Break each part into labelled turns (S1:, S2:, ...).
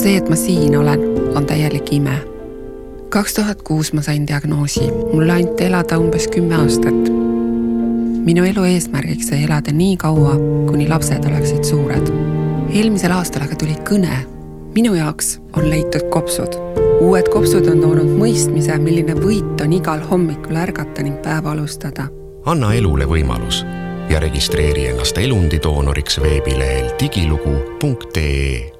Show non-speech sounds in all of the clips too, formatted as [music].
S1: see, et ma siin olen, on täielik ime. kaks tuhat kuus ma sain diagnoosi, mulle anti elada umbes kümme aastat. minu elu eesmärgiks sai elada nii kaua, kuni lapsed oleksid suured. eelmisel aastal aga tuli kõne. minu jaoks on leitud kopsud. uued kopsud on toonud mõistmise, milline võit on igal hommikul ärgata ning päeva alustada.
S2: anna elule võimalus ja registreeri ennast elundidoonoriks veebilehel digilugu.ee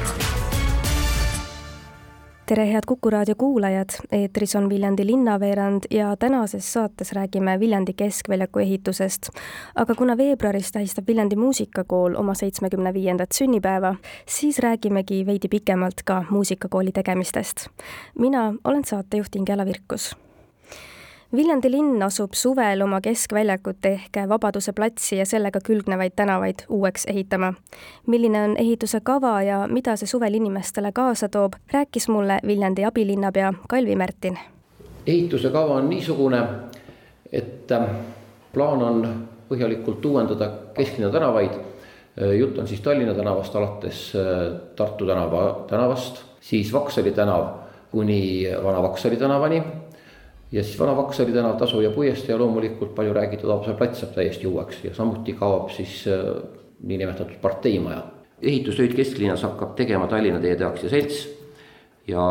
S3: tere, head Kuku raadio kuulajad, eetris on Viljandi linnaveerand ja tänases saates räägime Viljandi keskväljaku ehitusest. aga kuna veebruaris tähistab Viljandi muusikakool oma seitsmekümne viiendat sünnipäeva, siis räägimegi veidi pikemalt ka muusikakooli tegemistest. mina olen saatejuht Ingela Virkus Viljandi linn asub suvel oma keskväljakut ehk Vabaduse platsi ja sellega külgnevaid tänavaid uueks ehitama. milline on ehituse kava ja mida see suvel inimestele kaasa toob, rääkis mulle Viljandi abilinnapea Kalvi Märtin.
S4: ehituse kava on niisugune, et ähm, plaan on põhjalikult uuendada kesklinna tänavaid. Äh, jutt on siis Tallinna tänavast alates äh, Tartu tänava, tänavast, siis Vaksali tänav kuni Vana Vaksali tänavani ja siis Vana Vaksali tänav, Tasu ja puiestee ja loomulikult palju räägitud Haapsalu plats saab täiesti uueks ja samuti kaob siis äh, niinimetatud parteimaja. ehitustöid kesklinnas hakkab tegema Tallinna Teede Aktsiaselts ja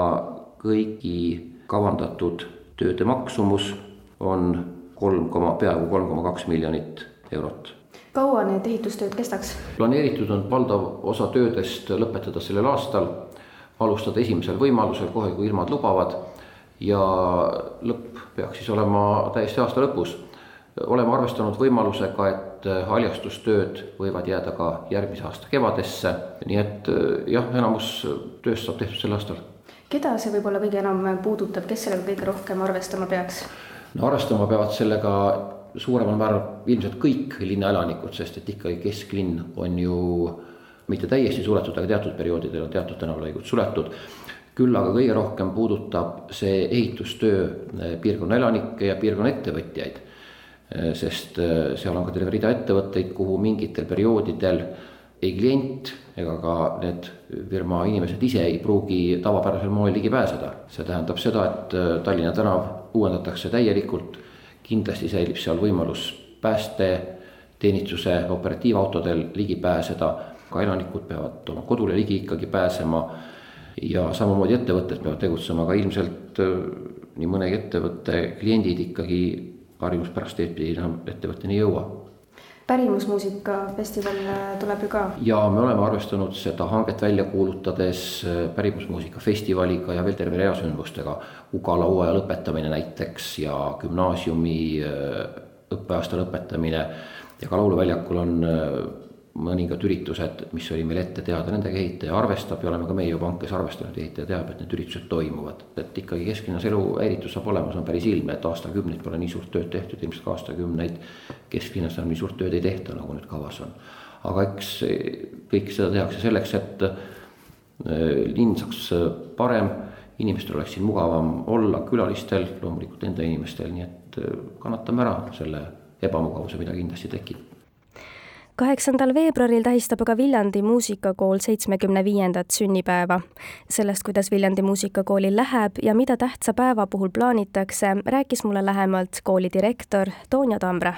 S4: kõigi kavandatud tööde maksumus on kolm koma, peaaegu kolm koma kaks miljonit eurot
S3: kaua need ehitustööd kestaks?
S4: planeeritud on valdav osa töödest lõpetada sellel aastal, alustada esimesel võimalusel, kohe kui ilmad lubavad ja lõpp peaks siis olema täiesti aasta lõpus. oleme arvestanud võimalusega, et haljastustööd võivad jääda ka järgmise aasta kevadesse, nii et jah, enamus tööst saab tehtud sel aastal.
S3: keda see võib-olla kõige enam puudutab, kes sellega kõige rohkem arvestama peaks?
S4: no arvestama peavad sellega suuremal määral ilmselt kõik linnaelanikud, sest et ikkagi kesklinn on ju mitte täiesti suletud, aga teatud perioodidel on teatud tänavalõigud suletud küll aga kõige rohkem puudutab see ehitustöö eh, piirkonna elanikke ja piirkonna ettevõtjaid. Eh, sest eh, seal on ka terve rida ettevõtteid, kuhu mingitel perioodidel ei klient ega ka need firma inimesed ise ei pruugi tavapärasel moel ligi pääseda. see tähendab seda, et Tallinna tänav uuendatakse täielikult, kindlasti säilib seal võimalus päästeteenistuse operatiivautodel ligi pääseda, ka elanikud peavad oma kodule ligi ikkagi pääsema ja samamoodi ettevõtted peavad tegutsema, aga ilmselt äh, nii mõnegi ettevõtte kliendid ikkagi harjumuspärast eetpidi enam ettevõtteni ei jõua.
S3: pärimusmuusika festival äh, tuleb ju ka.
S4: ja me oleme arvestanud seda hanget välja kuulutades äh, pärimusmuusika festivaliga ja veel terve rea sündmustega. Ugala hooaja lõpetamine näiteks ja gümnaasiumi õppeaasta lõpetamine ja ka lauluväljakul on mõningad üritused, mis oli meil ette teada, nendega ehitaja arvestab ja oleme ka meie juba hankes arvestanud, ehitaja teab, et need üritused toimuvad. et ikkagi kesklinnas elu häiritus saab olema, see on päris ilmne, et aastakümneid pole nii suurt tööd tehtud, ilmselt ka aastakümneid kesklinnas enam nii suurt tööd ei tehta, nagu nüüd kavas on. aga eks kõik seda tehakse selleks, et äh, linn saaks parem, inimestel oleks siin mugavam olla, külalistel, loomulikult enda inimestel, nii et äh, kannatame ära selle ebamugavuse, mida kindlasti tekib
S3: kaheksandal veebruaril tähistab aga Viljandi muusikakool seitsmekümne viiendat sünnipäeva. sellest, kuidas Viljandi muusikakoolil läheb ja mida tähtsa päeva puhul plaanitakse, rääkis mulle lähemalt kooli direktor Toonja Tambre.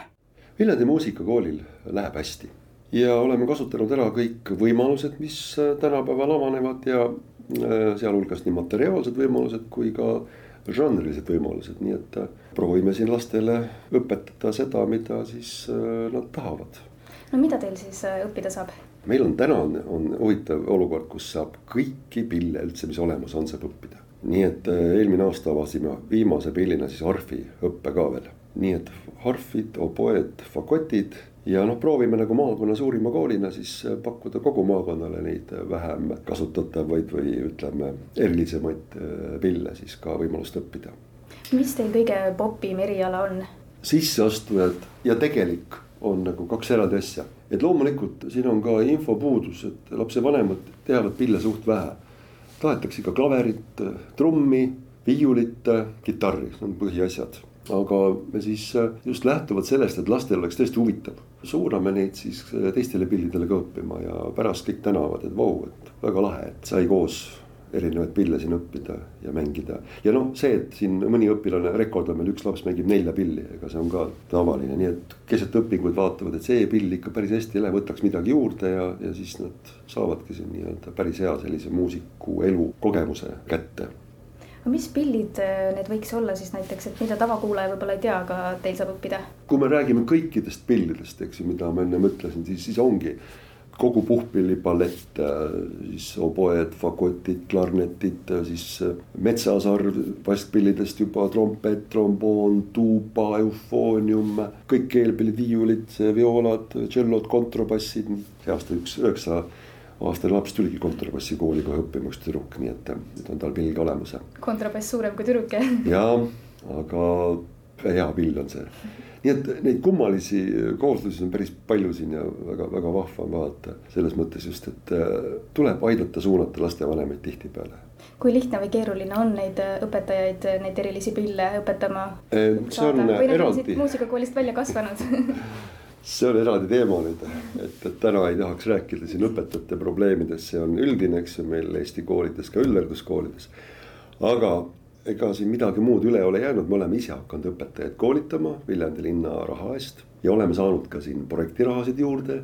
S5: Viljandi muusikakoolil läheb hästi ja oleme kasutanud ära kõik võimalused, mis tänapäeval avanevad ja äh, sealhulgas nii materiaalsed võimalused kui ka žanrilised võimalused, nii et äh, proovime siin lastele õpetada seda, mida siis äh, nad tahavad
S3: no mida teil siis äh, õppida saab?
S5: meil on täna on, on huvitav olukord, kus saab kõiki pille üldse, mis olemas on, saab õppida. nii et äh, eelmine aasta avasime viimase pillina siis harfi õppe ka veel. nii et harfid, oboed, fagotid ja noh, proovime nagu maakonna suurima koolina siis äh, pakkuda kogu maakonnale neid vähem kasutatavaid või ütleme, erilisemaid pille siis ka võimalust õppida.
S3: mis teil kõige popim eriala on?
S5: sisseastujad ja tegelik on nagu kaks eraldi asja. et loomulikult siin on ka infopuudus, et lapsevanemad teavad pille suht vähe. tahetakse ikka klaverit, trummi, viiulit, kitarri, need on põhiasjad aga me siis just lähtuvalt sellest, et lastel oleks tõesti huvitav, suuname neid siis teistele pillidele ka õppima ja pärast kõik tänavad, et vau, et väga lahe, et sai koos erinevaid pille siin õppida ja mängida. ja noh, see, et siin mõni õpilane rekordab meil üks laps mängib nelja pilli, ega see on ka tavaline, nii et keset õpinguid vaatavad, et see pill ikka päris hästi ei lähe, võtaks midagi juurde ja, ja siis nad saavadki siin nii-öelda päris hea sellise muusiku elukogemuse kätte
S6: aga mis pillid äh, need võiks olla siis näiteks, et mida tavakuulaja võib-olla ei tea, aga teil saab õppida?
S5: kui me räägime kõikidest pillidest, eks ju, mida ma enne mõtlesin, siis, siis ongi kogu puhkpillipalett, siis oboed, fagotid, klarnetid, siis metsasarv vastpillidest juba trompet, tromboon, tuuba, eufoonium, kõik keelpillid, viiulid, vioolad, tšellod, kontrabassid. see aasta üks üheksa aastane laps tuligi kontrabassikooli kohe õppima, üks tüdruk, nii et nüüd on tal pill ka olemas.
S6: kontrabass suurem kui tüdruk jah?
S5: jaa, aga hea pill on see nii et neid kummalisi kooslusi on päris palju siin ja väga-väga vahva on vaadata. selles mõttes just, et äh, tuleb aidata suunata lastevanemaid tihtipeale.
S6: kui lihtne või keeruline on neid äh, õpetajaid, neid erilisi pille õpetama?
S5: Äh, see on eraldi.
S6: muusikakoolist välja kasvanud [laughs]
S5: see on eraldi teema nüüd, et, et täna ei tahaks rääkida siin õpetajate probleemidest, see on üldine, eks ju, meil Eesti koolides, ka üldhariduskoolides. aga ega siin midagi muud üle ei ole jäänud, me oleme ise hakanud õpetajaid koolitama Viljandi linna raha eest ja oleme saanud ka siin projektirahasid juurde.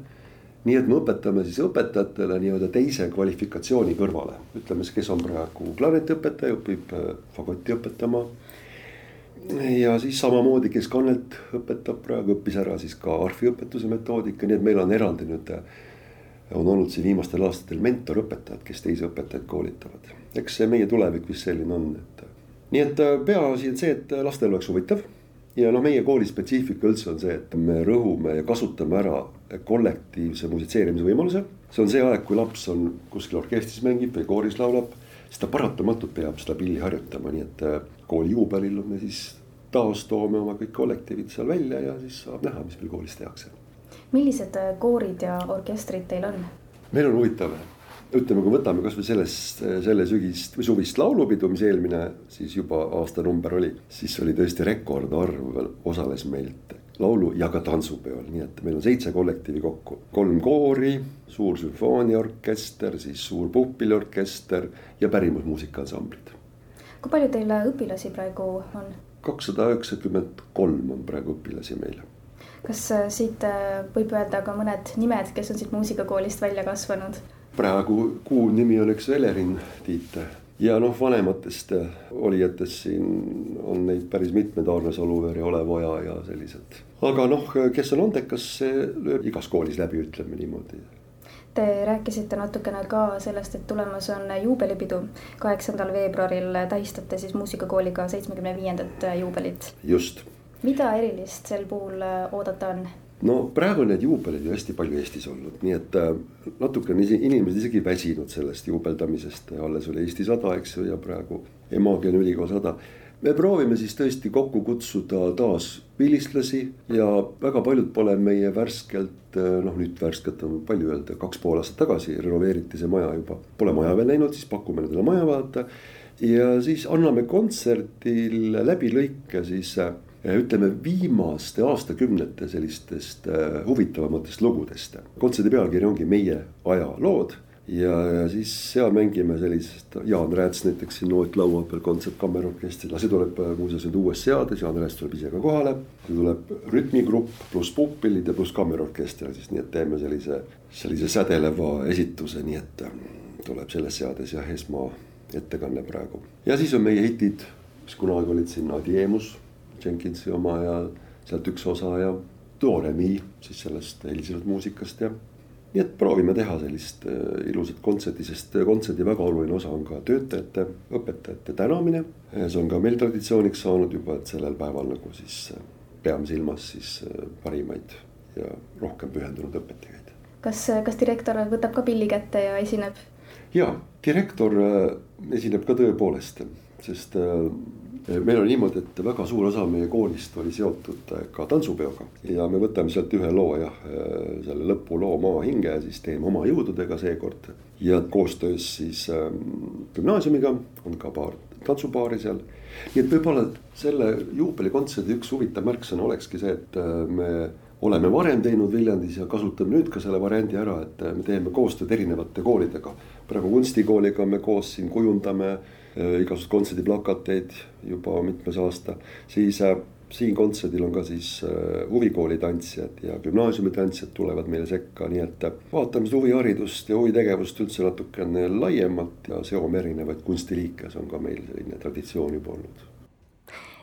S5: nii et me õpetame siis õpetajatele nii-öelda teise kvalifikatsiooni kõrvale, ütleme siis, kes on praegu klarnetiõpetaja, õpib äh, fagotti õpetama. ja siis samamoodi, kes kannelt õpetab praegu, õppis ära siis ka arhiõpetuse metoodika, nii et meil on eraldi nüüd on olnud siin viimastel aastatel mentorõpetajad, kes teisi õpetajaid koolitavad. eks see meie tulevik vist selline on, et nii et äh, peaasi on see, et äh, lastel oleks huvitav. ja noh, meie kooli spetsiifika üldse on see, et me rõhume ja kasutame ära kollektiivse musitseerimise võimaluse. see on see aeg, kui laps on kuskil orkestris mängib või kooris laulab, siis ta paratamatult peab seda pilli harjutama, nii et äh, kooli juubelil me siis taas toome oma kõik kollektiivid seal välja ja siis saab näha, mis meil koolis tehakse.
S6: millised koorid ja orkestrid teil on?
S5: meil on huvitav ütleme, kui võtame kasvõi sellest, selle sügist või suvist laulupidu, mis eelmine siis juba aastanumber oli, siis oli tõesti rekordarv osales meilt laulu ja ka tantsupeol, nii et meil on seitse kollektiivi kokku, kolm koori, suur sümfooniaorkester, siis suur puhkpilliorkester ja pärimusmuusikaasamblid.
S6: kui palju teil õpilasi praegu on?
S5: kakssada üheksakümmend kolm on praegu õpilasi meil
S6: kas äh, siit äh, võib öelda ka mõned nimed, kes on siit muusikakoolist välja kasvanud?
S5: Praegu kuu nimi on üks Elerin Tiit ja noh, vanematest olijatest siin on neid päris mitmed, Arne Saluveer ja Olev Oja ja sellised. aga noh, kes on andekas, see lööb igas koolis läbi, ütleme niimoodi.
S6: Te rääkisite natukene ka sellest, et tulemas on juubelipidu. kaheksandal veebruaril tähistate siis muusikakooliga seitsmekümne viiendat juubelit.
S5: just.
S6: mida erilist sel puhul oodata on?
S5: No praegu on neid juubeleid ju hästi palju Eestis olnud, nii et äh, natuke on inimesed isegi väsinud sellest juubeldamisest, alles oli Eesti sada, eks ju, ja praegu Emagi on ülikool sada. me proovime siis tõesti kokku kutsuda taas vilistlasi ja väga paljud pole meie värskelt, äh, noh nüüd värskelt on palju öelda, kaks pool aastat tagasi renoveeriti see maja juba, pole maja veel näinud, siis pakume nendele maja vaadata. ja siis anname kontserdil läbi lõike siis äh, ütleme viimaste aastakümnete sellistest äh, huvitavamatest lugudest. kontserdi pealkiri ongi Meie ajalood ja, siis seal mängime sellist, Jaan Rääts näiteks siin Noot laua peal kontsertkammerorkestril, see tuleb äh, muuseas nüüd uues seades, Jaan Rääts tuleb ise ka kohale. tuleb rütmigrupp pluss puhkpillid ja pluss kammerorkester siis, nii et teeme sellise, sellise sädeleva esituse, nii et äh, tuleb selles seades jah, esma ettekanne praegu. ja siis on meie hitid, mis kunagi olid siin Adiemus Jenkinsi oma ja sealt üks osa ja Do Re Mi siis sellest helisenud muusikast ja. nii et proovime teha sellist äh, ilusat kontserti, sest kontserdi väga oluline osa on ka töötajate, õpetajate tänamine. see on ka meil traditsiooniks saanud juba, et sellel päeval nagu siis äh, peame silmas siis äh, parimaid ja rohkem pühendunud õpetajaid.
S6: kas, kas direktor võtab ka pilli kätte ja esineb?
S5: ja, direktor esineb ka tõepoolest, sest meil on niimoodi, et väga suur osa meie koolist oli seotud ka tantsupeoga ja me võtame sealt ühe loo jah, selle lõpuloo Maa hinge ja siis teeme oma jõududega seekord. ja koostöös siis gümnaasiumiga on ka paar tantsupaari seal. nii et võib-olla selle juubelikontserdi üks huvitav märksõna olekski see, et me oleme varem teinud Viljandis ja kasutame nüüd ka selle variandi ära, et äh, me teeme koostööd erinevate koolidega. praegu kunstikooliga me koos siin kujundame äh, igasuguseid kontserdiplakateid juba mitmes aasta, siis äh, siin kontserdil on ka siis huvikooli tantsijad ja gümnaasiumi tantsijad tulevad meile sekka, nii et vaatame seda huviharidust ja huvitegevust üldse natukene laiemalt ja seome erinevaid kunstiliike, see on ka meil selline traditsioon juba olnud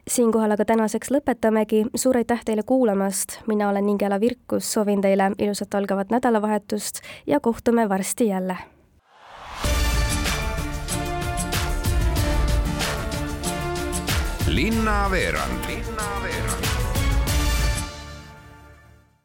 S3: siinkohal aga tänaseks lõpetamegi, suur aitäh teile kuulamast, mina olen Ingela Virkus, soovin teile ilusat algavat nädalavahetust ja kohtume varsti jälle.
S7: linnaveerand